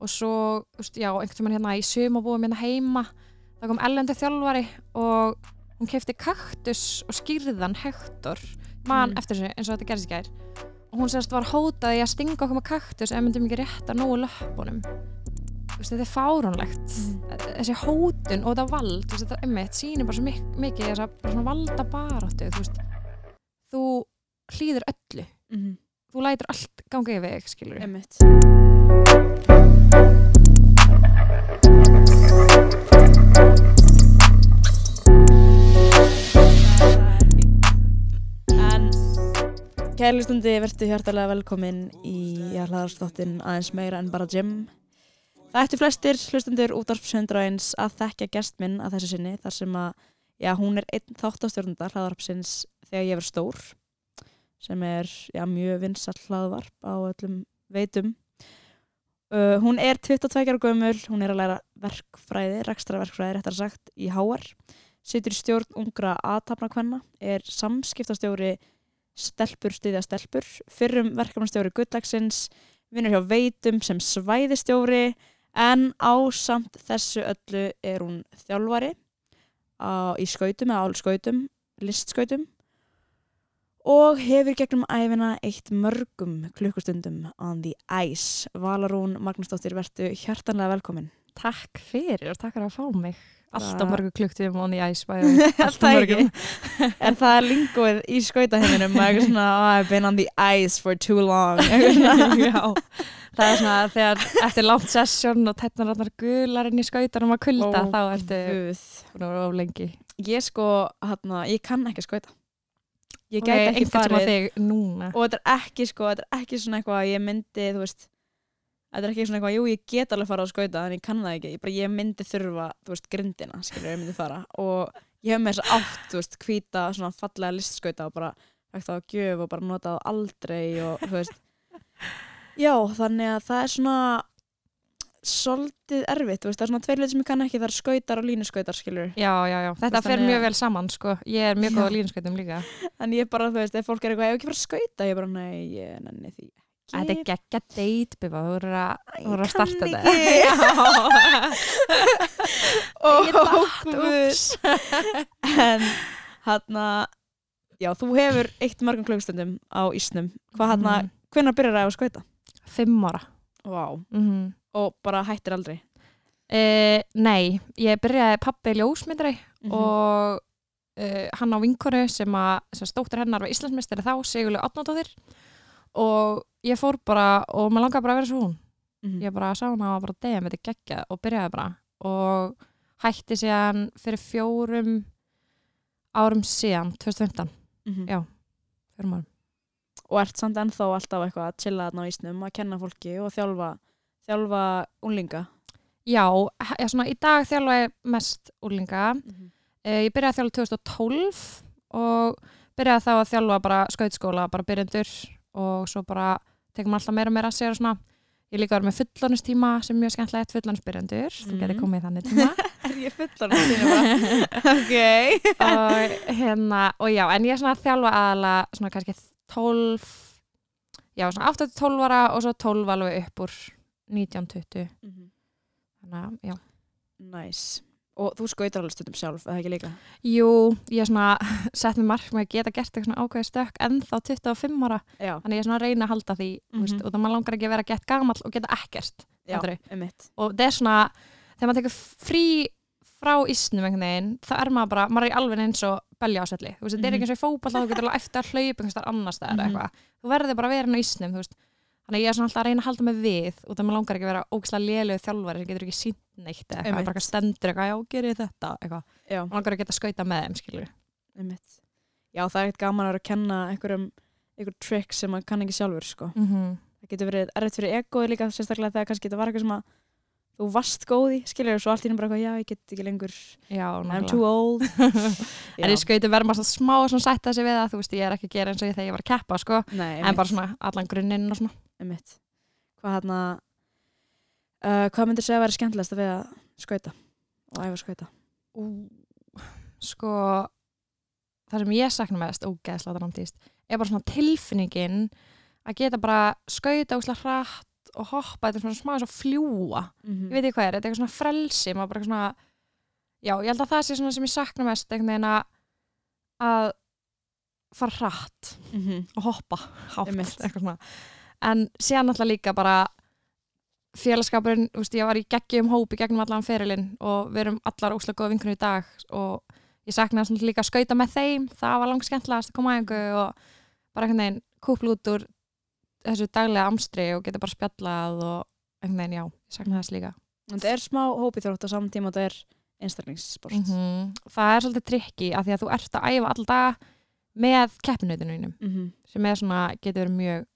og svo, veist, já, einhvern tímann hérna í sumabúum hérna heima það kom ellendi þjálfari og hún kefti kaktus og skýrðan Hector, mann Mm. eftir þessu eins og þetta gerðist í gær. Og hún sérst var hótaði að stinga okkur með kaktus ef myndum ekki rétta nógu löpunum þetta er fáránlegt. Mm. þessi hótun og þetta vald veist, þetta emmitt sýnir bara svo mik mikið þess að bara svona valda baráttu þú þú hlýður öllu. Mhm. þú lætur allt ganga yfir þig, kærlistundi verður hjartalega velkomin í hlaðarstóttin aðeins meira en bara gym. Það ættu flestir hlustundur útvarpsöndrains að þekkja gest minn að þessu sinni þar sem að, já, hún er einn þáttastjórnunda hlaðvarpsins þegar ég verð stór sem er, já, mjög vinsall hlaðvarp á öllum veitum. Uh, hún er 22 ára gömul, hún er að læra verkfræði, rekstraverkfræði réttar sagt, í HR. Situr í stjórn ungra aðtapnakvenna, er samskiptastjóri stelpur stiðja stelpur, fyrrum verkefnastjóri gullagsins, vinnur hjá veitum sem svæðistjóri, en ásamt þessu öllu er hún þjálfari á, í skautum eða álskautum, listskautum og hefur gegnum æfina eitt mörgum klukkustundum on the ice. Valarún Magnúsdóttir, vertu hjartanlega velkomin. Takk fyrir og takk fyrir að fá mig alltaf mörgu kluktum on the ice Alltaf ekki. En það er lingóið í skautaheiminum og eitthvað svona, oh, I've been on the ice for too long. Já, það er svona þegar eftir langt session og tætnar allar gular inn í skautanum að kulda Ó, þá ertu lengi Ég sko, hérna, ég kann ekki skauta. Ég gæti ekki einhvern tímann farið. þig Og þetta er ekki, sko, þetta er ekki svona eitthvað að ég myndi, þú veist, þetta er ekki svona eitthvað, jú, ég get alveg fara að skauta, en ég kann það ekki. Ég, bara, ég myndi þurfa, þú veist, grindina, skilur, ég myndi fara. Og ég hef með þess að átt, þú veist, hvíta, svona fallega listskauta og bara það á gjöf og bara notað aldrei og, þú veist. Já, þannig að það er svona svolítið erfitt, veist, það er svona tveir hluti sem ég kann ekki, það er skautar og línuskautar, skilur. Já, já, já, þetta veist, fer þannig mjög vel saman sko Ég er mjög góð á línskautum líka En ég bara, þú veist, ef fólk er eitthvað, ég hef ekki fara að skauta, ég bara, nei, ég nenni því. Þetta er geggja date, Biba, þú voru að, voru að Ég kann starta ekki. Ég datt, Ó, úps. En hann já, þú hefur eitt mörgum klukkstundum á ísnum. Hvað hann að, Mhm. hvenær byrjar það að skauta? Fimm ára Vá. mm Og bara hættir aldrei. Uh, nei, ég byrjaði pappi ljósmyndari Mhm. og uh, hann á vinkonu sem að sem stóttur hennar var Íslandsmeistari þá, Sigurlu Átnóttóðir og ég fór bara og maður langaði bara að vera svo hún Mhm. ég bara sá hana og bara deyja með þetta geggja og byrjaði bara og hætti síðan fyrir fjórum árum síðan 2015, Mhm. Já. fjórum árum Og ert samt ennþá alltaf eitthvað að chilla þarna á ísnum, að kenna fólki og þjálfa, þjálfa unlinga. Já, já svona, í dag þjálfa ég mest úrlinga Mhm. Eh, Ég byrjaði að þjálfa 2012 og byrjaði þá að þjálfa bara skautskóla, bara byrjendur og svo bara tekum alltaf meira og meira að segja svona Ég líka verið með fullónustíma sem mjög skemmtilegt fullónusbyrjendur, þú Mhm. getur komið í þannig tíma Er ég fullan á þínu bara? ok. og hérna, og já, en ég er svona að þjálfa aðalega svona kannski 12 já, svona 8-12 ára og svo 12 alveg upp úr 19-20 þannig að, já Næs. Og þú skautar alveg stundum sjálf, eða ekki líka? Jú, ég er svona sett mér mark með að geta gert eitthvað ákveði stökk ennþá 25 ára Já. þannig ég er svona reyna að halda því mm Mhm. veist, og það maður langar ekki að vera gett gamall og geta ekkert Já, og það er svona, þegar maður tekur frí frá ísnum einhvern veginn þá er maður bara, maður er alveg eins og belja á svelli, þú veist, þetta er Mhm. ekki eins og í fótball þú getur alveg eftir að hlaupa einhvers þar annars staðar Mhm. eitthvað, þú verður bara að vera inn á ísnum þú veist, þannig að ég er svona alltaf að reyna að halda mig við og það maður langar ekki að vera ógislega lélegu þjálfari sem getur ekki sínt neitt eða eitthvað, Einmitt. bara eitthvað stendur eitthvað, já, gerir þetta eitthvað, Já. maður langar að geta skauta með þeim, skilur Einmitt. Já, það er ekkert gaman að vera að kenna einhverjum einhver trikk sem maður kann ekki sjálfur sko. mm -hmm. það getur verið erfitt fyrir egoði líka sérstaklega þegar kannski þetta var eitthvað sem að þú varst góð í, skilur, svo allt í henni bara já, ég get ekki lengur, já, I'm too old. En ég skauti verður maður svona smá svona sætta sig við það, þú veist, ég er ekki að gera eins og ég þegar ég var að keppa, sko, Nei, en bara svona allan grunninn og svona. Einmitt. Hvað hann uh, hvað myndir segja að vera skemmtilegast við að skauta og æfa að skauta? Ú, sko það sem ég sakna mest ógeðslega dramtíst er bara svona tilfinningin að geta bara skauta úslega hratt og hoppa, þetta er svona smá eins og fljúa Mhm. ég veit ekki hvað er, þetta er eitthvað svona frelsi maður bara svona já, ég held að það sé svona sem ég sakna mest einhvern veginn að að fara hratt Mhm. og hoppa hátt eitthvað svona en síðan alltaf líka bara félagskapurinn, þú veist, ég var í geggjum hópi gegnum allan ferilinn og við erum allar óslega góða vinkunni í dag og ég saknaði svona líka að skauta með þeim það var langt skemmtilegast að koma að einhver og bara einhvern veginn kúpl út úr þessu daglega amstri og geta bara spjallað og einhvern veginn, já, ég saknaði þess líka En það er smá hópi þrótt á saman tíma og það er einstaklingssport -hmm. það er svolítið trikki af því að þú ert að æfa alltaf með keppinautunum Mhm. sem er svona, getur verið mjög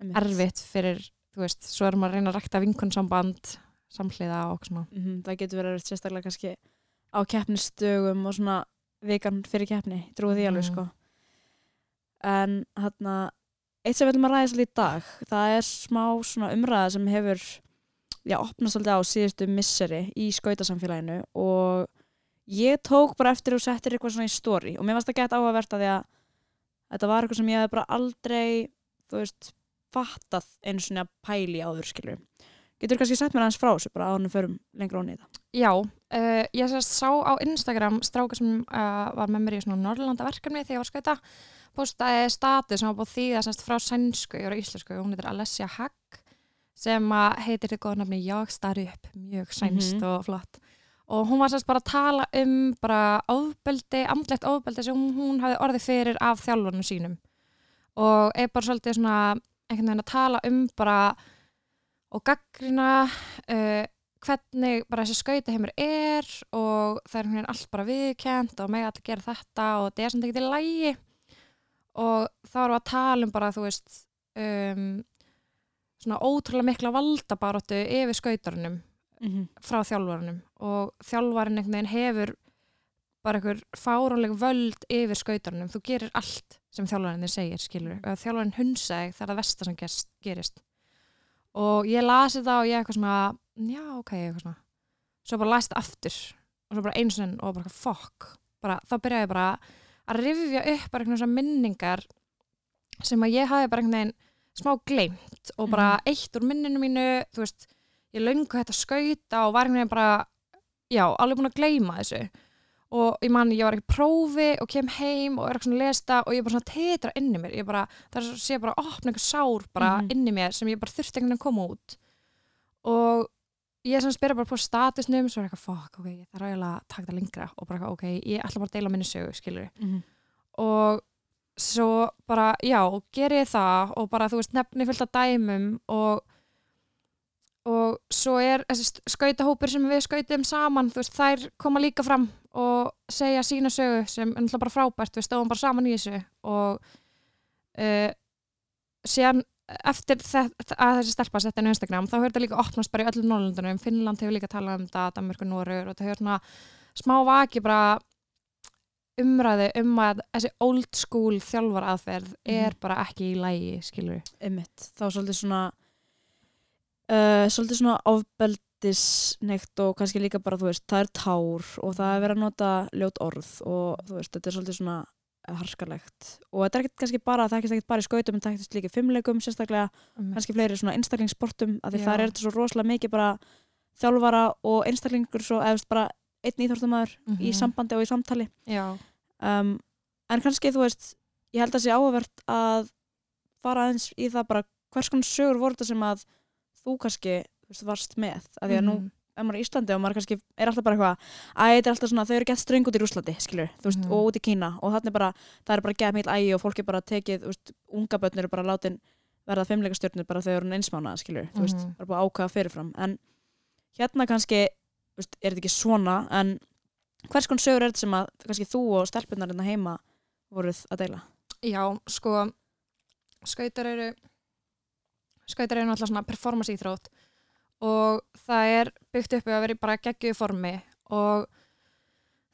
Einmitt. erfitt fyrir, þú veist, svo erum að reyna að rækta vinkunsamband samhliða og svona Mhm, Það getur verið erfitt sérstaklega kannski á keppnistugum og svona vikan fyrir keppni, trúið því alveg Mhm. sko en hérna eitt sem við ætlum að ræða svolítið í dag það er smá svona umræða sem hefur já, opnast svolítið á síðustu misseri í skautasamfélaginu og ég tók bara eftir og settir eitthvað svona í story og mér varst það gett áhugavert að því að þetta var eitthvað sem ég hef bara aldrei þú veist, fattað einu svona pæli áður skilur getur kannski sett mér aðeins frá þessu bara ánum förum lengra onni í það Já, uh, ég sérst sá á Instagram stráka sem uh, var með mér í svona Norrlanda verkefni þegar ég var skauta postaði statu sem var búið því að frá sænsku og íslensku, hún heitir Alessia Hagg sem heitir þetta góða nafni Jag starri upp, mjög sænst Mhm. og flott og hún var sérst bara að tala um bara ofbeldi, andlegt ofbeldi sem hún, hún hafði orðið fyrir af þjálfunum sínum og er bara svolítið svona einhvern veginn að tala um bara og gaggrina uh, hvernig bara þessi skautaheimur er og það er veginn allt bara viðkjent og mega allir gera þetta og þetta er samt ekki til lægi og þá erum við að tala um bara þú veist um, svona ótrúlega mikla valdabaróttu yfir skautarunum mm -hmm. frá þjálfarunum og þjálfarinn einhvern veginn hefur bara einhver fárónleg völd yfir skautarunum, þú gerir allt sem þjálfarinn þið segir, skilur, og þjálfarinn hunsa þig það er það versta sem gerist og ég lasi það og ég eitthvað svona já, ok, eitthvað svona. Svo bara lasi þetta aftur og svo bara einu sinni og bara fokk, bara, þá byrjaði ég bara að rifja upp bara einhvern svona minningar sem að ég hafi bara einhvern veginn smá gleimt og bara Mhm. eitt úr minninu mínu, þú veist ég löngu þetta skauta og var einhvern veginn bara já, alveg búin að gleyma þessu og ég man, ég var ekki prófi og kem heim og er eitthvað svona að lesta og ég bara svona tetra inni mér, ég bara það er sé bara að opna einhver sár bara Mhm. inni mér sem ég bara þurfti einhvern veginn að koma út og ég sem spyrir bara på statusnum svo er eitthvað, fuck, ok, ég þarf eiginlega að taka það lengra og bara, ok, ég ætla bara að deila minni sögu, skilur Mm -hmm. og svo bara, já, ger ég það og bara, þú veist, nefni fullt af dæmum og og svo er þessi skautahópur sem við skautum saman, þú veist, þær koma líka fram og segja sína sögu sem er náttúrulega bara frábært, við stóðum bara saman í þessu og uh, síðan eftir þetta, að þessi stelpa setja inn á Instagram, þá hefur þetta líka opnast bara í öllum Norrlundunum, Finnland hefur líka talað um þetta Danmörku, Norur og þetta hefur svona smá vaki bara umræði um að þessi old school þjálfar aðferð er Mhm. bara ekki í lægi, skilur við Einmitt, þá svolítið svona uh, svolítið svona ofbeldisneikt og kannski líka bara, þú veist, það er tár og það er verið að nota ljót orð og þú veist, þetta er svolítið svona harskalegt og þetta er ekkert kannski bara, það er ekkert bara í skautum en það er ekkert líka í fimmleikum sérstaklega, kannski fleiri svona einstaklingssportum af því Já. það er þetta svo rosalega mikið bara þjálfara og einstaklingur svo, eða bara einn íþórtumæður í Mhm. sambandi og í samtali um, en kannski þú veist ég held að sé áhugavert að fara aðeins í það bara hvers konar sögur voru þetta sem að þú kannski veist, varst með að því að nú Mhm. ef maður er í Íslandi og maður kannski er alltaf bara eitthvað að þetta er alltaf svona, þau eru gett ströng út í Rúslandi skilur, þú veist, Mhm. og út í Kína og þannig bara, það er bara gett mikil ægi og fólk er bara tekið, þú veist, unga börnur er bara látin verða fimmleikastjörnur bara þegar hún er einsmána skilur, þú veist, Mhm. bara búið að ákveða fyrirfram en hérna kannski þú veist, er þetta ekki svona, en hvers konar sögur er þetta sem að kannski þú og stelpunar hérna heima voruð að deila Já, sko skautar eru skautar eru og það er byggt upp að vera í bara geggju formi og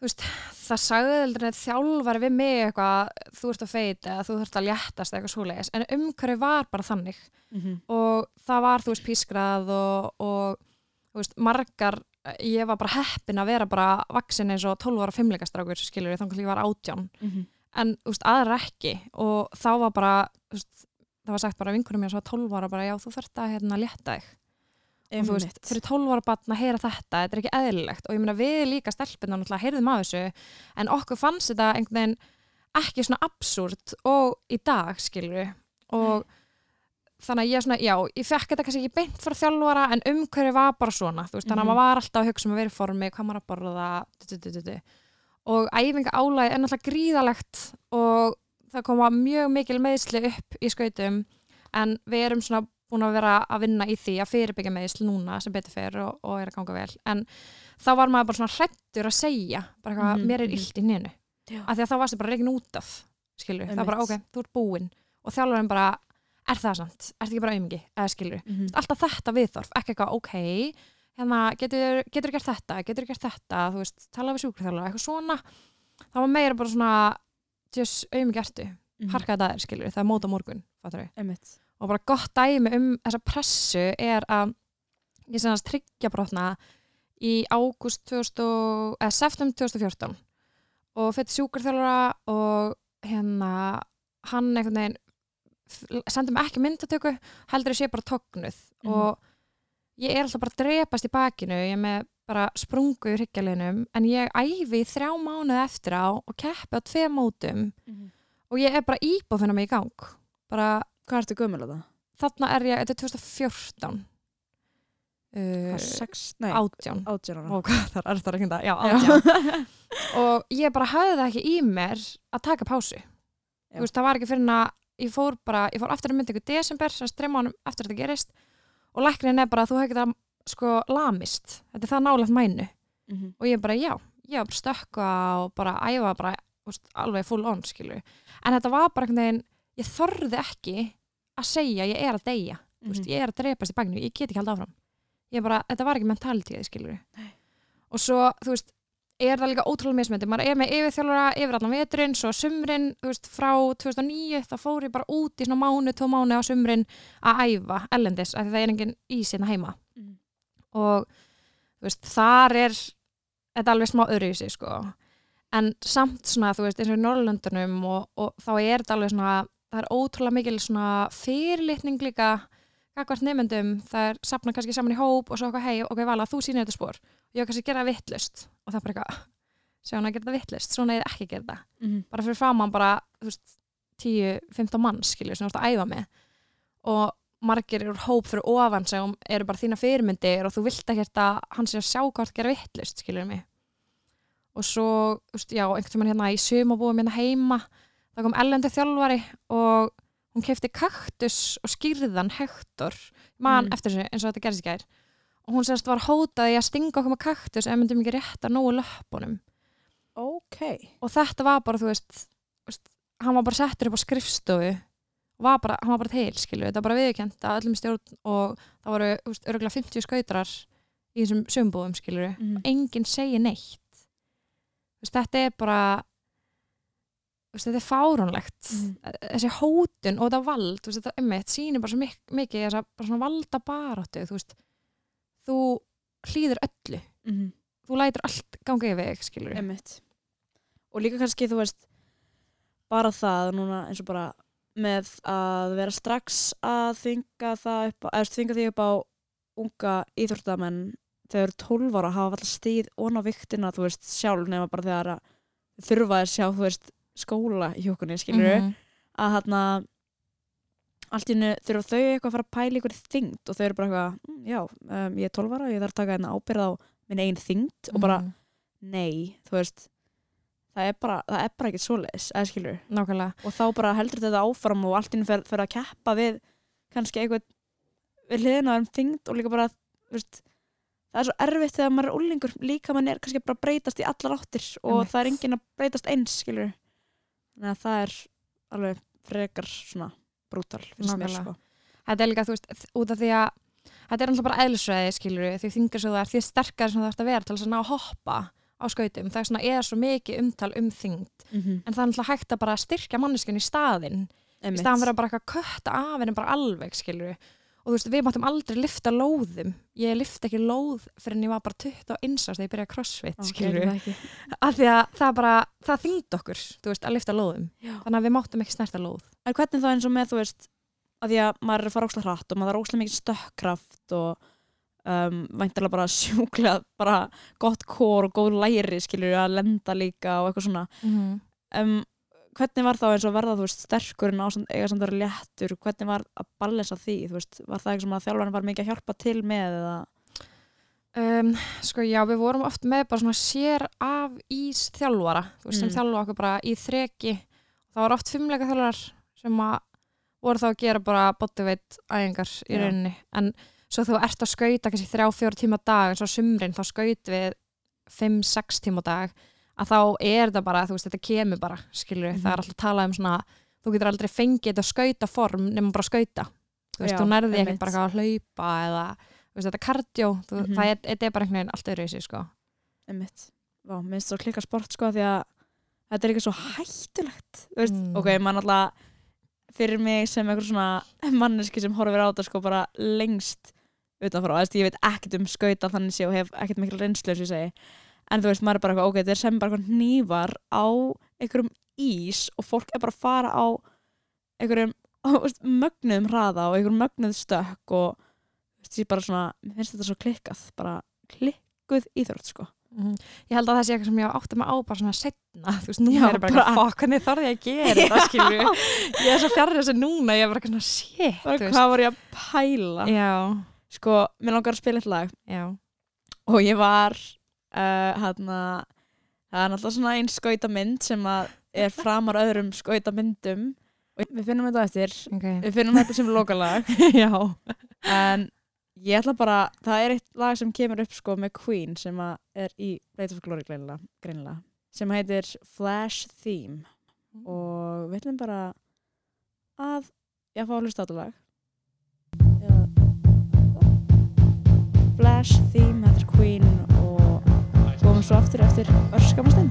veist, það sagði aldrei neitt þjálfari við mig eitthvað þú ert að feita eða þú þurft að léttast eitthvað svoleiðis. En umhverju var bara þannig. Mm -hmm. og það var, þú veist, pískrað og, og veist, margar ég var bara heppin að vera bara vaksin eins og 12 ára fimmleikastrákur skilur ég þannig að ég var átján. Mm -hmm. en veist, aðra ekki. Og þá var bara það var sagt bara vinkunum mér svo 12 ára bara já þú þarft að hérna létta þig og þú veist, fyrir 12 ára batn að heyra þetta, þetta er ekki eðlilegt. Og ég meina við líka stelpina náttúrulega heyrðum af þessu en okkur fannst þetta einhvern veginn ekki svona absúrt og í dag skilur og þannig að ég svona, já, ég fekk þetta kannski ekki beint frá þjálfara en umhverju var bara svona, veist, þannig að Mhm. maður var alltaf að hugsa um að vera í formi, hvað maður að borða du, du, du. og æfinga álæði er náttúrulega gríðalegt og það koma mjög mikil meðsli upp í skautum en við erum svona búin að vera að vinna í því að fyrirbyggja meðsli núna sem betur fer og, og er að ganga vel. En þá var maður bara svona hrettur að segja bara eitthvað, Mhm, mér er illt í Já. af því að þá varstu bara reikin út af skilur, það er bara ok, þú ert búinn. Og þjálfarinn bara, er það samt? Er þetta ekki bara aumingi, eða skilur Mhm. alltaf þetta viðþorf, ekki eitthvað ok hérna, getur, getur gert þetta? Getur gert þetta, þú veist, tala við sjúkurþjálfara eitthvað svona, það var meira bara svona just aumingi ertu. Mhm. harka þetta er, skilur, það er mót á morgun fattar við. Og bara gott dæmi um þessa pressu er að ég sem þess tryggja brotna í ágúst 2000 og- eða septum 2014 og fyrir sjúkarþjálfara og hérna hann einhvern veginn f- sendi mig ekki myndatöku heldur ég sé bara tognuð. Mhm. og ég er alltaf bara drepast í bakinu ég er með bara sprungu í hryggjalinum en ég æfi þrjá mánuði eftir á og keppi á tvei mótum. Og ég er bara íbúð finna mig í gang. Bara Hvað ertu gömul á það? þarna er ég, þetta er 2014 uh, Hvað, sex? Nei, átján átján ára. og hvað þar er þetta að reynda já, Já. átján og ég bara hafði það ekki í mér að taka pásu veist, það var ekki fyrir að ég fór bara, ég fór aftur mynda ykkur desember sem streyma honum eftir að þetta gerist og læknin er bara að þú hefði það sko lamist, þetta er það nálega mænu Mhm. og ég bara já, ég var bara að stökkva og bara æfa bara veist, alveg full on skilur en þetta var bara einhvern veginn, ég þorði ekki að segja ég er að deyja. Þú veist, Mhm. ég er að dreipast í bagnu, ég get ekki haldið áfram. Ég bara, þetta var ekki mentalitíð skilur og svo, þú veist er það líka ótrúlega mismöndi, maður er með yfirþjálfara yfir allan veturinn, svo sumrin þú veist, frá 2009, þá fór ég bara út í svona mánu, tó mánu á sumrin að æfa ellendis, af því það er engin ís hérna heima. Mhm. og þú veist, þar er þetta alveg smá öðruvísi sko. En samt svona, þú veist, eins og í Norrlöndunum og, og þá er þetta alveg svona það er ótrúlega mikil svona fyrirlitning líka gagvart nefndum, það er sapna kannski saman í hóp og svo eitthvað, hei, ok, vala, þú sýnir þetta spór ég á kannski að gera vittlust og það er bara eitthvað, sjá hann að gera það vittlust svona er ekki að gera það, Mhm. bara fyrir framann bara, þú veist, 10-15 manns skilju, sem þú ert að æfa með. Og margir eru hóp fyrir ofan sem eru bara þína fyrirmyndir og þú vilt ekkert að hann sé að sjá hvort gera vittlust, skiljur mig. Og svo, þú veist, já, einhvern tímann hérna í sumabúum hérna heima það kom ellendi þjálfari og hún kefti kaktus og skýrðan Hector, mann Mm. eftir þessu eins og þetta gerðist í gær. Og hún sérst var hótaði að stinga okkur með kaktus ef myndum ekki rétta nógu löpunum Ok. og þetta var bara, þú veist, veist hann var bara settur upp á skrifstofu. Og var bara, hann var bara til, skilju, þetta var bara viðkjönt að öllum stjórn og það voru, veist, örgulega 50 skautrar í þessum sömbúðum, skilju Mhm. enginn segir neitt. Veist, þetta er bara þetta er fáránlegt Mhm. þessi hótun og þetta vald veist, þetta emmitt sýnir bara svo mik mikið þess að bara svona valda baráttu þú þú hlýður öllu Mhm. þú lætur allt ganga yfir Einmitt. Og líka kannski, þú veist, bara það núna eins og bara með að vera strax að þvinga það upp á, eða þvinga því upp á unga íþórtamenn þegar þeir eru 12 ára hafa alltaf stíð ón á viktina, þú veist, sjálf nema bara þegar þurfa að sjá, þú veist, skóla í hjókunni, skilur Mhm. að þarna allt í hennu þurfa þau eitthvað að fara að pæla ykkur þyngd og þau eru bara eitthvað, "Mm, já, um, ég er 12 ára, ég þarf að taka hérna ábyrð á minn einn þyngd og bara, Mhm. nei, þú veist það er bara, það er bara ekkert svoleiðis eða skilur, nákvæmlega og þá bara heldur þetta áfram og allt í hennu fer, fer að keppa við kannski eitthvað við hliðina um þyngd og líka bara veist, það er svo erfitt þegar maður er úlingur líka mann er kannski bara breytast í allar áttir og Einmitt. það er enginn að breytast eins skilur að það er alveg frekar svona brútal finnst mér sko. Þetta er líka, þú veist, út af því að þetta er alltaf bara eðlisvæði, skilur því þingar svo það er, því sterkar sem það ert að vera til þess að ná að hoppa á skautum, það er svona er svo mikið umtal um þyngd, mm -hmm. en það er alltaf hægt að bara styrkja manneskjun í staðinn, í staðan vera bara eitthvað kötta af henni bara alveg, skilur og þú veist, við máttum aldrei lifta lóðum. Ég lifta ekki lóð fyrir en ég var bara 21 árs þegar ég byrjaði crossfit, skilur af því að það bara, það þyngd okkur þú veist, að lifta lóðum, Já. þannig að við máttum ekki snerta lóð. En hvernig þá eins og með, þú veist, að því að maður er að fara óslega hratt og maður er óslega mikið stökkkraft og um, væntalega bara sjúklega bara gott kór og góð læri skilur að lenda líka og eitthvað svona. Mhm. um, hvernig var þá eins og verða þú veist sterkurinn á samt- eiga samt að vera léttur hvernig var að balansa því þú veist, var það eitthvað sem að þjálfarinn var mikið að hjálpa til með eða Um, sko já, við vorum oft með bara svona sér af ís þjálfara, þú veist, sem Mm. þjálfa okkur bara í þreki. Það var oft fimmleika þjálfarar sem að voru þá að gera bara bodyweight æfingar í Já. rauninni. En svo þú ert að skauta kannski þrjá, fjóra tíma dag, eins og á sumrin, þá skaut við fimm, sex tíma á dag, að þá er þetta bara, þú veist, þetta kemur bara, skilur Mhm. það er alltaf að tala um svona, þú getur aldrei fengið þetta skauta form nema bara skauta. Þú veist, Já, þú nærði ekkert bara að hlaupa eða veist, þetta kardió, þú, Mhm. það er, er bara einhvern veginn allt öðru í sig, sko. einmitt, Vá, minnst svo klika sport sko því að þetta er ekki svo hættulegt þú veist, Mm. ok, mann alltaf fyrir mig sem einhver svona manneski sem horfir á þetta sko bara lengst utanfrá, þú veist, ég veit ekkert um skauta þannig sé og hef ekkert mikil reynslu sem ég segi, en þú veist, maður er bara eitthvað, ok, þetta er sem bara nývar á einhverjum ís og fólk er bara að fara á einhverjum mögnuðum hraða og einhverjum mögnuð stökk og ég bara svona, mér finnst þetta svo klikkað bara klikkuð íþrótt sko. Mhm. Ég held að það sé eitthvað sem ég átti mig á bara svona setna, þú veist, Já, er bara, bara- fokk, hvernig þarf ég að gera þetta, skilju ég er svo fjarrir þessu núna, ég er bara svona shit, þú veist. hvað var ég að pæla? Já, sko, mér langar að spila eitt lag. Já, og ég var uh, hérna það er náttúrulega svona einn skautamynd sem er framar öðrum skautamyndum og við finnum þetta eftir. Ok. Við finnum þetta sem lokalag. Já, en ég ætla bara, það er eitt lag sem kemur upp sko með Queen sem er í Blades of Glory greinilega sem heitir Flash Theme. Og við ætlum bara að ég fá að hlusta á þetta lag. Flash Theme, þetta er Queen komum svo aftur eftir örskamastend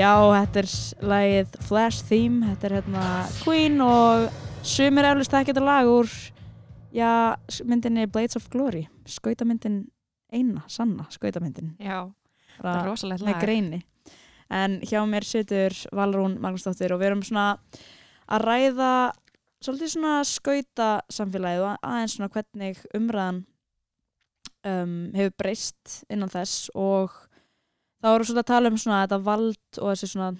Já, þetta er lagið Flash Theme, þetta er hérna Queen og sumir eflust það þetta lag úr já, myndinni Blades of Glory skautamyndin eina, sanna skautamyndin, já, það er rosalegt með lag. greini. En hjá mér situr Valrún Magnúsdóttir og við erum svona að ræða svolítið svona skauta samfélagið og aðeins svona hvernig umræðan um, hefur breyst innan þess og þá erum við svona að tala um svona þetta vald og þessi svona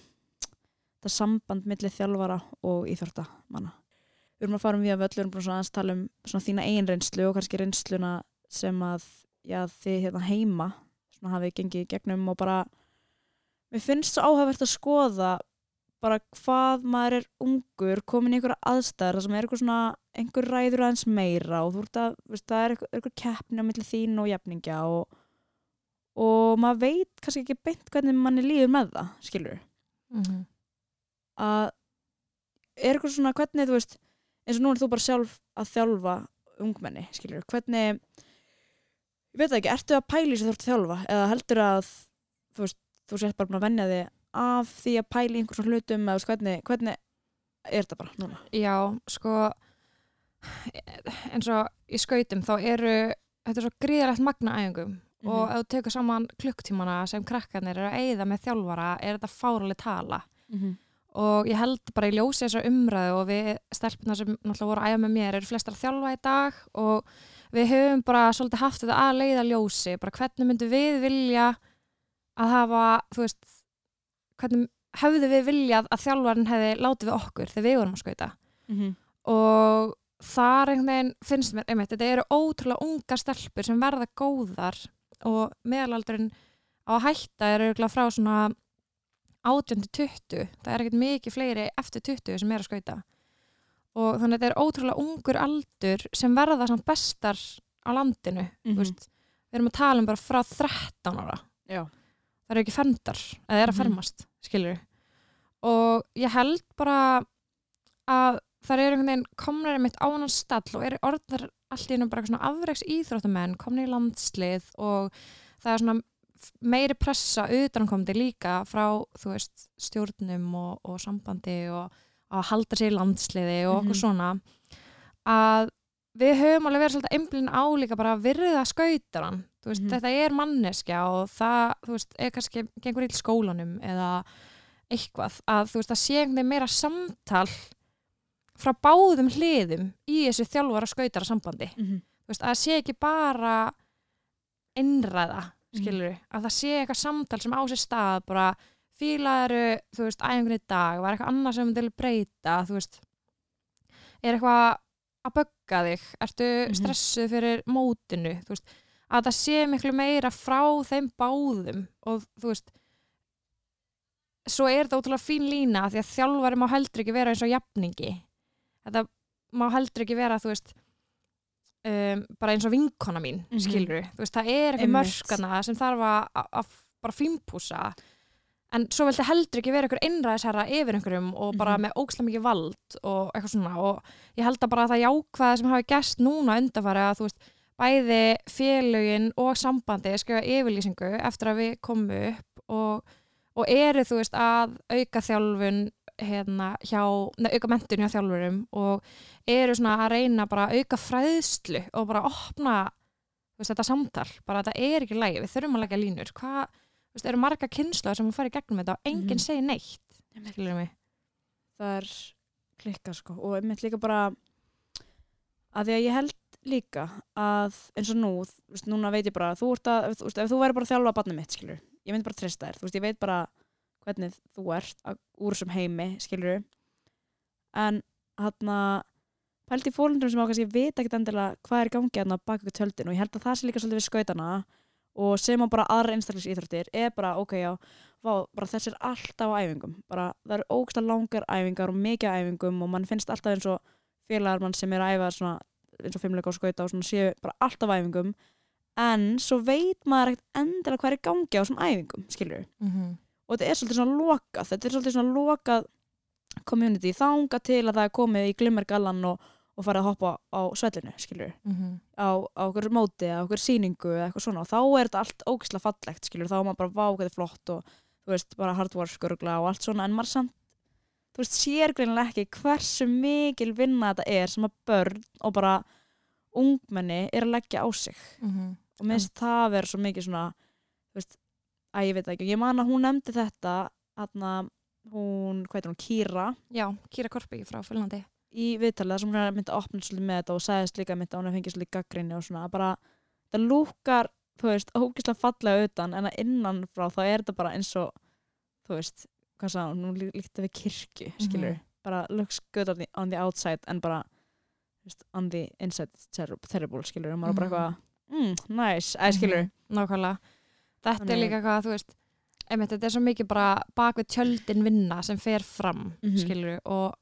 þetta samband milli þjálfara og íþórtamanna. Við erum að fara um við að völlur og svona aðeins tala um svona þína eigin reynslu og kannski reynsluna sem að já, þið hérna heima svona hafið gengið gegnum og bara mér finnst svo áhugavert að skoða bara hvað maður er ungur komin í einhverja aðstæður þar sem er eitthvað svona einhver ræður aðeins meira og þú ert að, veist, það er eitthvað, eitthvað keppni á milli þín og jafningja og, og maður veit kannski ekki beint hvernig manni líður með það, skilur Mhm. að er eitthvað svona hvernig þú veist eins og nú er þú bara sjálf að þjálfa ungmenni, skilur, hvernig ég veit ekki, ertu að í þessu þú ert að þjálfa eða heldur að þú veist, þú sett bara að venja þig af því að pæla í einhver svona hlutum eða hvernig, hvernig er þetta bara núna? Já, sko eins og í skautum þá eru þetta er svo gríðalegt magna æfingum og Mhm. ef þú tekur saman klukktímana sem krakkarnir eru að eyða með þjálfara er þetta fáraleg tala -hmm. og ég held bara í ljósi þessar umræðu og við stelpuna sem náttúrulega voru að æfa með mér eru flestar að þjálfa í dag og við höfum bara svolítið haft þetta að leiða ljósi bara hvernig myndum við vilja að hafa, þú veist hvernig hefðu við viljað að þjálfarin hefði látið við okkur þegar við vorum að skauta Mhm. og þar einhvern veginn finnst mér, einmitt, þetta eru ótrúlega unga stelpur sem verða góðar og meðalaldurinn á að hætta er auðvitað frá svona 18-20, það er ekkert mikið fleiri eftir 20 sem er að skauta. Og þannig að þetta er ótrúlega ungur aldur sem verða samt bestar á landinu, þú veist. Við erum að tala um bara frá 13 ára. Já. það eru ekki fermdar eða er að Mhm. fermast, skilur og ég held bara að það eru einhvern veginn komnar einmitt á annan stall og eru orðnar allt í einu bara svona afreiks íþróttamenn komnir í landslið og það er svona meiri pressa utankomandi líka frá veist stjórnum og, og sambandi og að halda sér í landsliði og okkur Mhm. svona að við höfum alveg verið svolítið einblinn á líka bara að virða skautaran veist, Mhm. þetta er manneskja og það, veist, er kannski gengur í skólanum eða eitthvað að þú veist, að sé einhvern veginn meira samtal frá báðum hliðum í þessu þjálfara skautara sambandi Mhm. þú veist, að það sé ekki bara innræða, Mhm. skilur að það sé eitthvað samtal sem á sér stað bara fílaðuru, þú veist, æfingun í dag var eitthvað annað sem til breyta þú veist er eitthvað að bögga þig ertu Mhm. stressuð fyrir mótinu þú veist, að það sé miklu meira frá þeim báðum og þú veist svo er þetta ótrúlega fín lína því að þjálfari má heldur ekki vera eins og jafningi þetta má heldur ekki vera þú veist um, bara eins og vinkona mín Mhm. skilur þú veist, það er eitthvað mörskana sem þarf að, bara fínpúsa en svo vildi heldur ekki vera einhver innræðisherra yfir einhverjum og bara Mhm. með ókslega mikið vald og eitthvað svona og ég held að bara að það jákvæða sem hafi gæst núna undanfari að þú veist bæði félögin og sambandi skrifa yfirlýsingu eftir að við komum upp og, og eru þú veist að auka þjálfun hérna hjá, neð, auka mentun hjá þjálfurum og eru svona að reyna bara að auka fræðslu og bara opna veist, þetta samtal, bara þetta er ekki lægi, við þurfum að leggja línur, hvað þú veist, eru marga kynsluðar sem að fara í gegnum þetta og enginn Mhm. segir neitt, skilur mig? Það er klikka sko og einmitt líka bara að því að ég held líka að eins og nú, þú veist, núna veit ég bara þú ert að, þú veist, ef þú væri bara að þjálfa barnið mitt skilur, ég myndi bara að treysta þér, þú veist, ég veit bara hvernig þú ert að, úr þessum heimi, skilur en hann að pældi í fólundrum sem á kannski veit ekkert endilega hvað er í gangi hann bak ykkur tjöldin og ég held að það sé líka svolítið við skautana og sem á bara aðra einstaklisíþróttir er bara, ok, já, vá, bara þessi er alltaf á æfingum, bara það eru ógsta langar æfingar og mikið æfingum og mann finnst alltaf eins og félagar mann sem er að æfa svona, eins og fimmleika og skauta og svona séu bara alltaf æfingum. En svo veit maður ekkert endilega hvað er í gangi á þessum æfingum, skilur mm -hmm. Og þetta er svolítið svona lokað þetta er svolítið svona lokað community þanga til að það er komið í glimmergallan og, og farið að hoppa á svellinu, skilur á, á okkur móti eða okkur sýningu eða eitthvað svona. Og þá er þetta allt ógislega fallegt skilur, þá er maður bara vá hvað þetta er flott og þú veist, bara hardwarskurgla og allt svona. En maður samt, þú veist, sér greinilega ekki hversu mikil vinna þetta er sem að börn og bara ungmenni er að leggja á sig. Og mér finnst það vera svo mikið svona þú veist, að ég veit ekki. Ég man að hún nefndi þetta að hún, hvað heitir hún, Kýra. Já, Kýra Korpi frá Fölandi í viðtalið þar sem hún er myndið að opna svolítið með þetta og sagðist líka myndið að hún fengið svolítið gaggrinni og svona bara, það lúkar þú veist, ógislega fallega utan en að innan frá þá er þetta bara eins og þú veist, hvað sagði hún, hún lí- líkti við kirkju, skilur Mhm. bara looks good on the, on the outside en bara veist, on the inside terrible, skilur, og maður er bara Mhm. eitthvað mm, nice, skilur Mhm, Nákvæmlega Þetta er Þannig- líka hvað, þú veist einmitt, þetta er svo mikið bara bak við tjöldin vinna sem fer fram, Mhm. skilur og,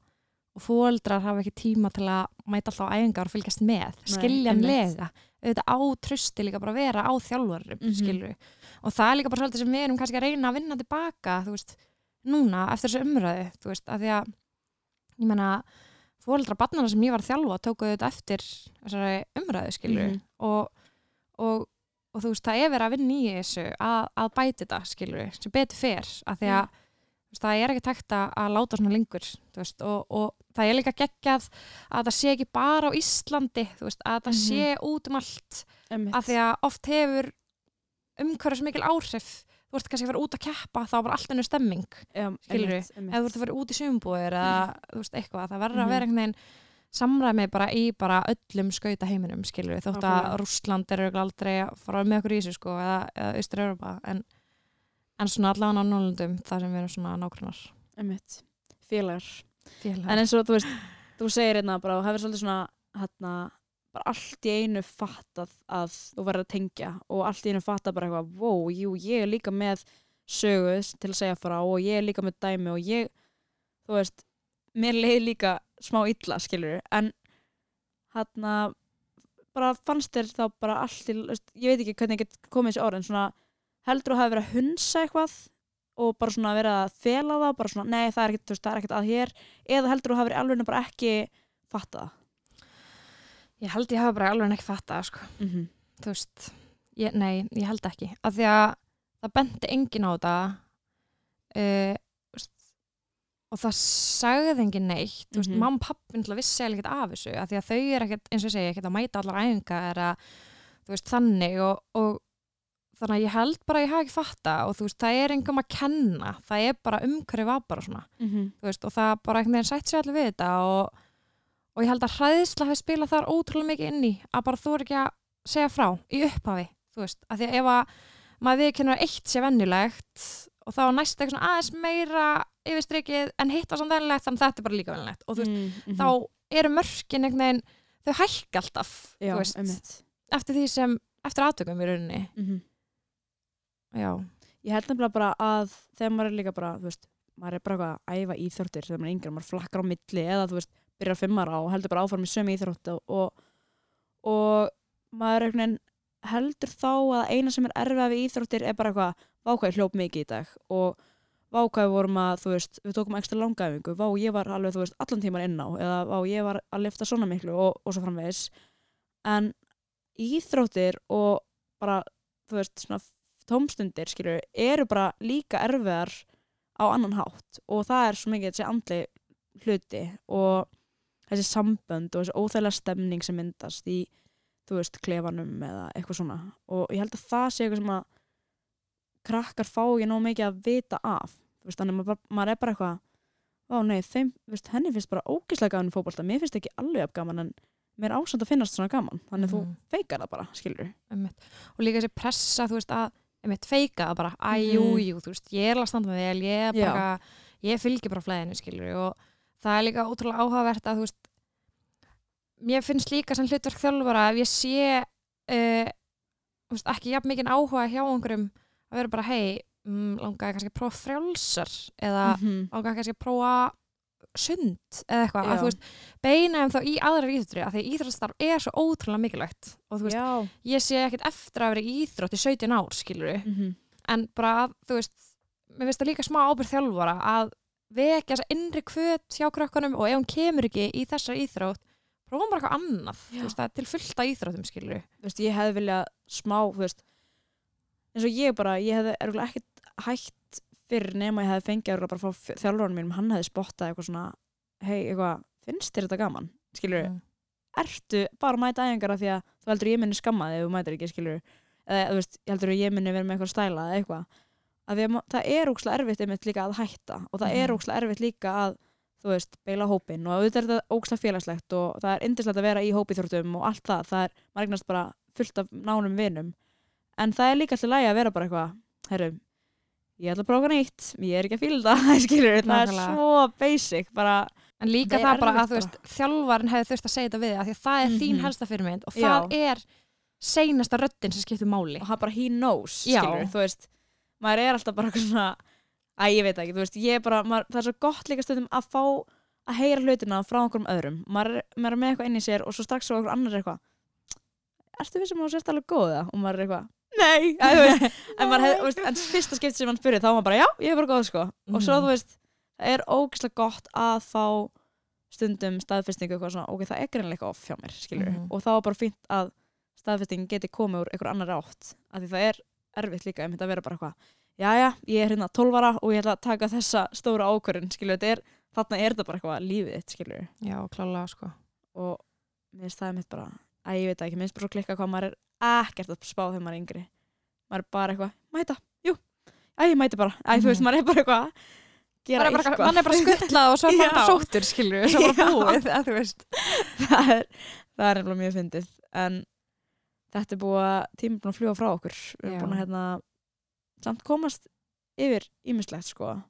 og fóldrar hafa ekki tíma til að mæta alltaf á æfingar og fylgjast með skiljanlega, auðvitað á trösti líka bara að vera á þjálfarum, Mhm. skilur og það er líka bara svolítið sem við erum kannski að reyna að vinna tilbaka, þú veist, núna eftir þessu umræðu, þú veist, að því að ég menna, fóldra barnana sem ég var að þjálfa tóku auðvitað eftir umræðu, skilur Mhm. og, og, og þú veist, það er verið að vinna í þessu að, að bæti þetta, skilur sem betur fer, að því að þú veist, það er ekki takt að, að láta svona lengur veist, og, og það er líka geggjað að það sé ekki bara á Íslandi veist, að það Mhm. sé út um allt Einmitt. að því að oft hefur umhverfis mikil áhrif þú ert kannski að fara út að keppa þá er bara allt ennur stemming einmitt, einmitt. ef þú ert að fara út í sumbúðir eða þú veist eitthvað, það verður Mhm. að vera einhvern veginn samræmi bara í bara öllum skauta heiminum skilur við, þótt að. Rússland er aldrei að fara með okkur í þessu sko, eða, eða Austur-Europa en, en svona allavega á Norrlundum þar sem við erum svona nákvæmnar Einmitt. Félagar. félagar En eins og þú veist, þú segir hérna bara og hefur svolítið svona hérna, bara allt í einu fattað að þú verður að tengja og allt í einu fattað bara eitthvað, wow, jú, ég er líka með sögu til að segja frá og ég er líka með dæmi og ég, þú veist, mér leið líka smá illa, skilur en hérna bara fannst þér þá bara allt í, ég veit ekki hvernig ég get komið þessi orð en svona heldur þú hafi verið að hunsa eitthvað og bara svona verið að fela það bara svona, nei það er ekkert, þú veist, það er ekkert að hér eða heldur þú hafi verið alveg bara ekki fatta það ég held ég hafa bara alveg ekki fatta sko. mm -hmm. þú veist, ég, nei, ég held ekki af því að það benti engin á þetta uh, veist, og það sagði engin neitt veist, Mhm. mamma og pappi vissi ekkert af þessu af því að þau er ekkert, eins og ég segi, ekkert að mæta allar æfingar eða, þú veist, þannig og, og þannig að ég held bara að ég hafa ekki fatta og þú veist, það er engum að kenna það er bara umhverfið var bara svona þú veist, og það bara einhvern veginn sætt sér allir við þetta og, og ég held að hræðisla hafi spilað þar ótrúlega mikið inn í að bara þú er ekki að segja frá í upphafi, þú veist, af því að ef að maður viðkennur að eitt sé vennilegt og þá næst eitthvað aðeins meira yfir strikið en hitt var samt vennilegt þannig að þetta er bara líka vennilegt og þú veist, mm þá eru mörkin einhvern veginn, þau hækka alltaf já, veist, eftir því sem, eftir aðtökum í rauninni. Mm já, ég held nefnilega bara að þegar maður er líka bara, þú veist maður er bara eitthvað að æfa íþróttir þegar maður er yngri, maður flakkar á milli eða þú veist, byrjar fimmar á og heldur bara áfram í sömu íþrótt og, og, og maður er einhvern veginn heldur þá að eina sem er erfið við íþróttir er bara eitthvað, vákvæði hljóp mikið í dag og vákvæði vorum að þú veist, við tókum ekstra langaæfingu vá, ég var alveg, þú veist, allan tíman inn á eða vá, ég var að lifta svona miklu og, og svo framvegis. En íþróttir og bara, þú veist, svona tómstundir, skilur, eru bara líka erfiðar á annan hátt og það er svo mikið þessi andli hluti og þessi sambönd og þessi óþægilega stemning sem myndast í, þú veist, klefanum eða eitthvað svona. Og ég held að það sé eitthvað sem að krakkar fá ekki nóg mikið að vita af. Veist, þannig að maður, er bara eitthvað Vá, nei, þeim, veist, henni finnst bara ógislega gaman í fótbolta, mér finnst ekki alveg gaman en mér er ásamt að finnast svona gaman. Þannig að Mhm. þú feikar það bara, skilur og líka þessi pressa, þú veist, að feika það bara, æ, Mhm. jú, jú, þú veist, ég er að standa mig vel, ég er bara, ég fylgir bara flæðinu, skilur og það er líka ótrúlega áhugavert að, þú veist, mér finnst líka sem hlutverk þjálfara ef ég sé uh, veist, ekki jafn mikið áhuga hjá einhverjum að vera bara, hei, mm, langaði kannski að prófa frjálsar eða -hmm. langaði kannski að prófa sund eða eitthvað, að þú veist, beina þeim þá í aðrar íþróttir, að því íþróttastarf er svo ótrúlega mikilvægt og þú veist, Já, ég sé ekkert eftir að vera í íþrótt í 17 ár, skilur mm en bara að, þú veist mér finnst það líka smá ábyrð þjálfara að vekja þessa innri kvöt hjá krökkunum og ef hún kemur ekki í þessar íþrótt prófum bara eitthvað annað, veist, til fullta íþróttum, skilur þú veist, ég hefði viljað smá, þú veist eins og ég bara, ég hefði ergulega ekkert hægt fyrir nema ég hefði fengið örugglega bara frá þjálfurinn mínum, hann hefði spottað eitthvað svona, hei, eitthvað finnst þér þetta gaman, skilur Mm. ertu bara að mæta æfingar af því að þú heldur ég minni skamma þig ef þú mætir ekki, skilur eða, þú veist, ég heldur ég minni vera með eitthvað stæla eða eitthvað, að ma- það er ókslega erfitt einmitt líka að hætta og það er Mhm. ókslega erfitt líka að þú veist, beila hópin og auðvitað er þetta ókslega félagslegt og það er indislegt að vera í hópiþróttum og allt það, það er, maður eignast bara fullt af nánum vinum en það er líka alltaf lægi að vera bara eitthvað herru, ég ætla að prófa eitthvað nýtt ég er ekki að fíla það, skilur það er svo basic, bara en líka Það það bara að, þú veist, þjálfarin hefði þurft að segja þetta við þig, af því að það er þín Mhm. helsta fyrirmynd og það er seinasta röddin sem skiptir máli. Og hann bara he knows, Já. skilur þú veist, maður er alltaf bara eitthvað svona að ég veit ekki, þú veist, ég er bara maður, það er svo gott líka stundum að fá að heyra hlutina frá einhverjum öðrum. Maður er, maður er með eitthvað inn í sér og svo strax svo einhver annar er eitthvað ertu við sem þú sérst alveg góða og maður er eitthvað nei, að, þú veist, en, hef, veist, en fyrsta skipti sem hann spyrir þá er maður bara já, ég er bara góð sko og svo Mhm. þú veist, það er ógeðslega gott að fá stundum staðfestingu eitthvað svona, ok, það er greinlega eitthvað off hjá mér skilur, Mhm. og þá er bara fínt að staðfestingin geti komið úr einhver annar átt af því það er erfitt líka einmitt að vera bara eitthvað jæja, ég er hérna 12 ára og ég ætla að taka þessa stóra ákvörðun skilur, þetta er, þarna er þetta bara eitthvað lífið þitt skilur, Já, klálega sko og mér finnst það mitt bara, að ég veit ekki, mér finnst bara klikka hvað maður er ekkert að spá þegar maður er yngri. Maður er bara eitthvað, mæta, jú. Æ, ég mæti bara, æ, þú veist, Mhm. maður er bara eitthvað að gera Bara- eitthvað mann er bara skuttlað og svo er maður bara sóttur skilur svo bara Já. búið, að þú veist. Það er, það er nefnilega mjög fyndið en þetta er búið að tíma er búin að fljúa frá okkur. Við erum búin að hérna samt komast yfir ímislegt sko.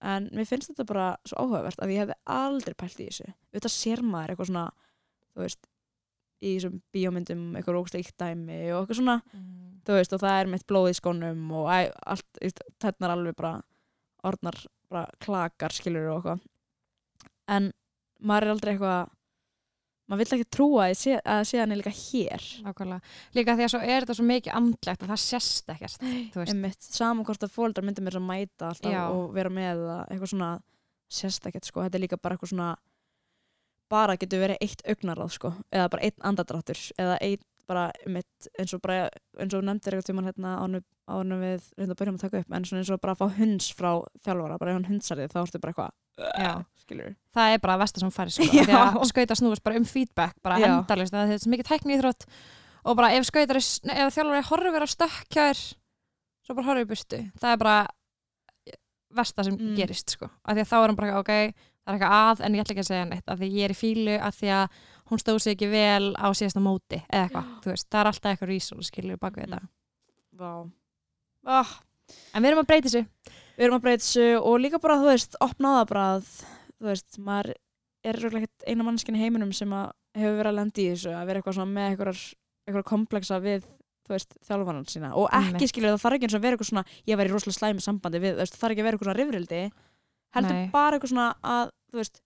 En mér finnst þetta bara svo áhugavert að ég hefði aldrei pælt í þessu. Auðvitað sér maður eitthvað svona þú veist, í þessum bíómyndum eitthvað róksleikt dæmi og eitthvað svona. Þú veist, og það er mitt blóð í skónum og æ, allt, þetta er alveg bara orðnar bara klakar skilur og eitthvað. En maður er aldrei eitthvað maður vill ekki trúa að, sé, að sé hann er líka hér. Nákvæmlega. Líka því að svo er þetta svo mikið andlegt að það sést ekkert saman hvort að fóldrar myndir mér að mæta og vera með það eitthvað svona sérst ekkert sko, þetta er líka bara eitthvað svona bara getur verið eitt augnaráð sko, eða bara einn andadráttur eða einn bara einmitt, eins og bara eins og nefndir eitthvað tímann hérna ánum, við reynda að byrjum að taka upp en eins og bara að fá hunds frá þjálfara bara ef hann hundsar þig þá ertu bara eitthvað skilur það er bara að versta sem færi sko. Því að skauta snúist bara um feedback bara endalist, það er mikið tækni í þrótt og bara ef skautar ef þjálfari horfir á stökkjær svo bara horfir í burtu það er bara versta sem Mm. gerist sko. af því að þá er hann bara ok, það er eitthvað að en ég ætla ekki að segja neitt, af því ég er í fílu af því að hún stóð sig ekki vel á síðasta móti eða eitthvað, þú veist, það er alltaf eitthvað reason skilur bak við Mhm. þetta. Vá. Ah, en við erum að breyta þessu. Við erum að breyta þessu og líka bara, þú veist, opna á það bara að, þú veist, maður er ekkert eina mannskinn í heiminum sem að hefur verið að lendi í þessu, að vera eitthvað svona með eitthvað, kompleksa við þú veist, þjálfanan sína. Og ekki skilur það þarf ekki eins og að vera eitthvað svona ég var í rosalega slæmi sambandi við, þú veist, það þarf ekki að vera eitthvað svona rifrildi, heldur Nei. bara eitthvað svona að, þú veist,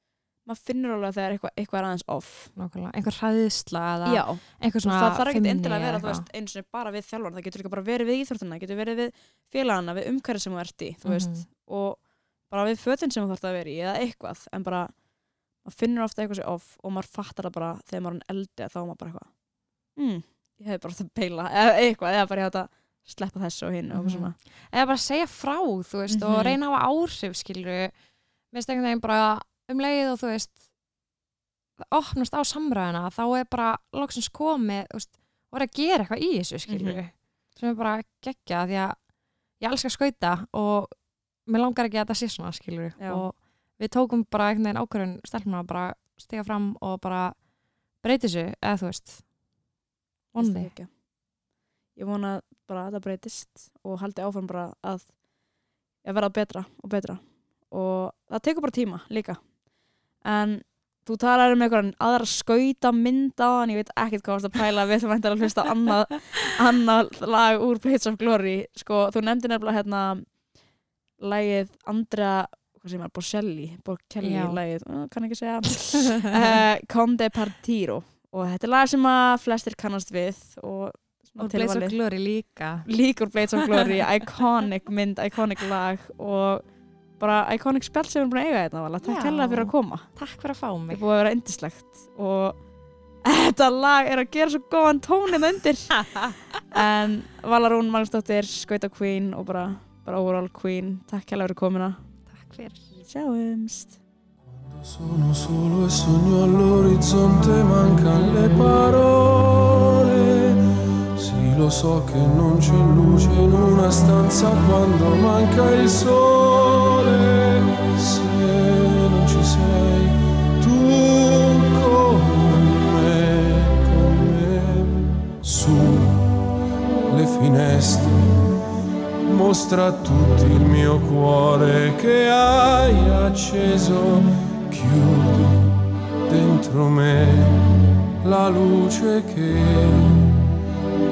maður finnur alveg að þegar eitthvað, eitthvað er aðeins off Nákvæmlega. einhver hræðisla eða Já, einhver svona það þarf feimni endilega að vera, þú veist, eins og bara við þjálfan, það getur líka bara verið við íþróttina, getur verið við félagana, við umhverju sem þú ert í, þú veist, Mhm. og bara við fötin sem þú þarf að vera í, eða eitthvað, en bara, maður finnur ofta eitthvað sér off og maður fattar það bara þegar maður er að þá er maður bara eitthvað, hmm, ég hefði bara átt að beila, eða eitthvað, eða bara ég átt að sleppa þessu og hinn og Mhm. svona. eða bara segja frá, þú veist, Mhm. og reyna að hafa áhrif, skilur minnst einhvern veginn bara um leið og þú veist opnast á samræðina, þá er bara loksins komið, veist, og er að gera eitthvað í þessu, Mhm. sem er bara geggja, því að ég elskar skauta og mér langar ekki að þetta sé svona, skilur Já. og við tókum bara einhvern veginn ákvörðun stelpuna að bara stiga fram og bara breyti þessu, eða þú veist ekki. Ég vona bara að það breytist og haldi áfram bara að að verða betra og betra. Og það tekur bara tíma líka. En þú talar um einhverjan aðra skauta mynd á hann, ég veit ekkert hvað varst að pæla við væntar að hlusta annað, annað lag úr Blades of Glory. Sko, þú nefndi nefnilega hérna lagið Andrea Já. lagið, uh, kann ekki segja uh, Conde Partiro. Og þetta er lag sem að flestir kannast við og og Blaze of. Glory líka. Líkur Blades of Glory iconic mynd, iconic lag og bara iconic spjall sem við erum búin að eiga þetta vala. takk hella fyrir að koma. Takk fyrir að fá þetta mig er búið að vera indislegt og þetta lag er að gera svo góðan tónin undir. En Valarún Magnúsdóttir, Skauta Queen og bara, bara overall Queen. Takk hella fyrir komuna. Takk fyrir. Sjáumst. Sono solo e sogno all'orizzonte, mancan le parole. Sì, lo so che non c'è luce in una stanza quando manca il sole. Se non ci sei tu con me, con me, su le finestre mostra a tutti il mio cuore che hai acceso. Chiudi dentro me la luce che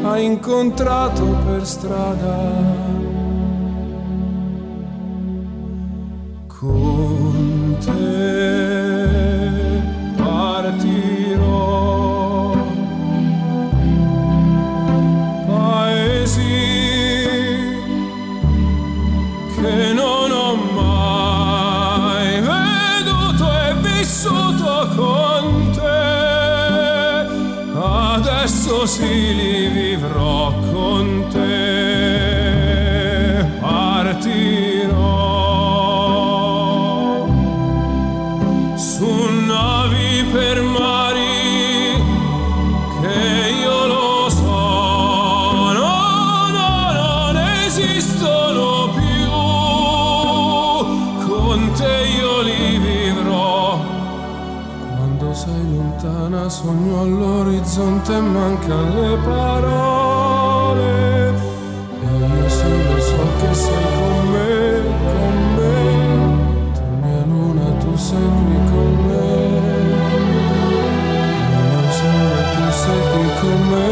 hai incontrato per strada. Esistono più. Con te io li vivrò. Quando sei lontana sogno all'orizzonte e mancano le parole. E io solo so che sei con me, con me. Tu mia luna tu sei qui con me. Mio sole tu sei qui con me,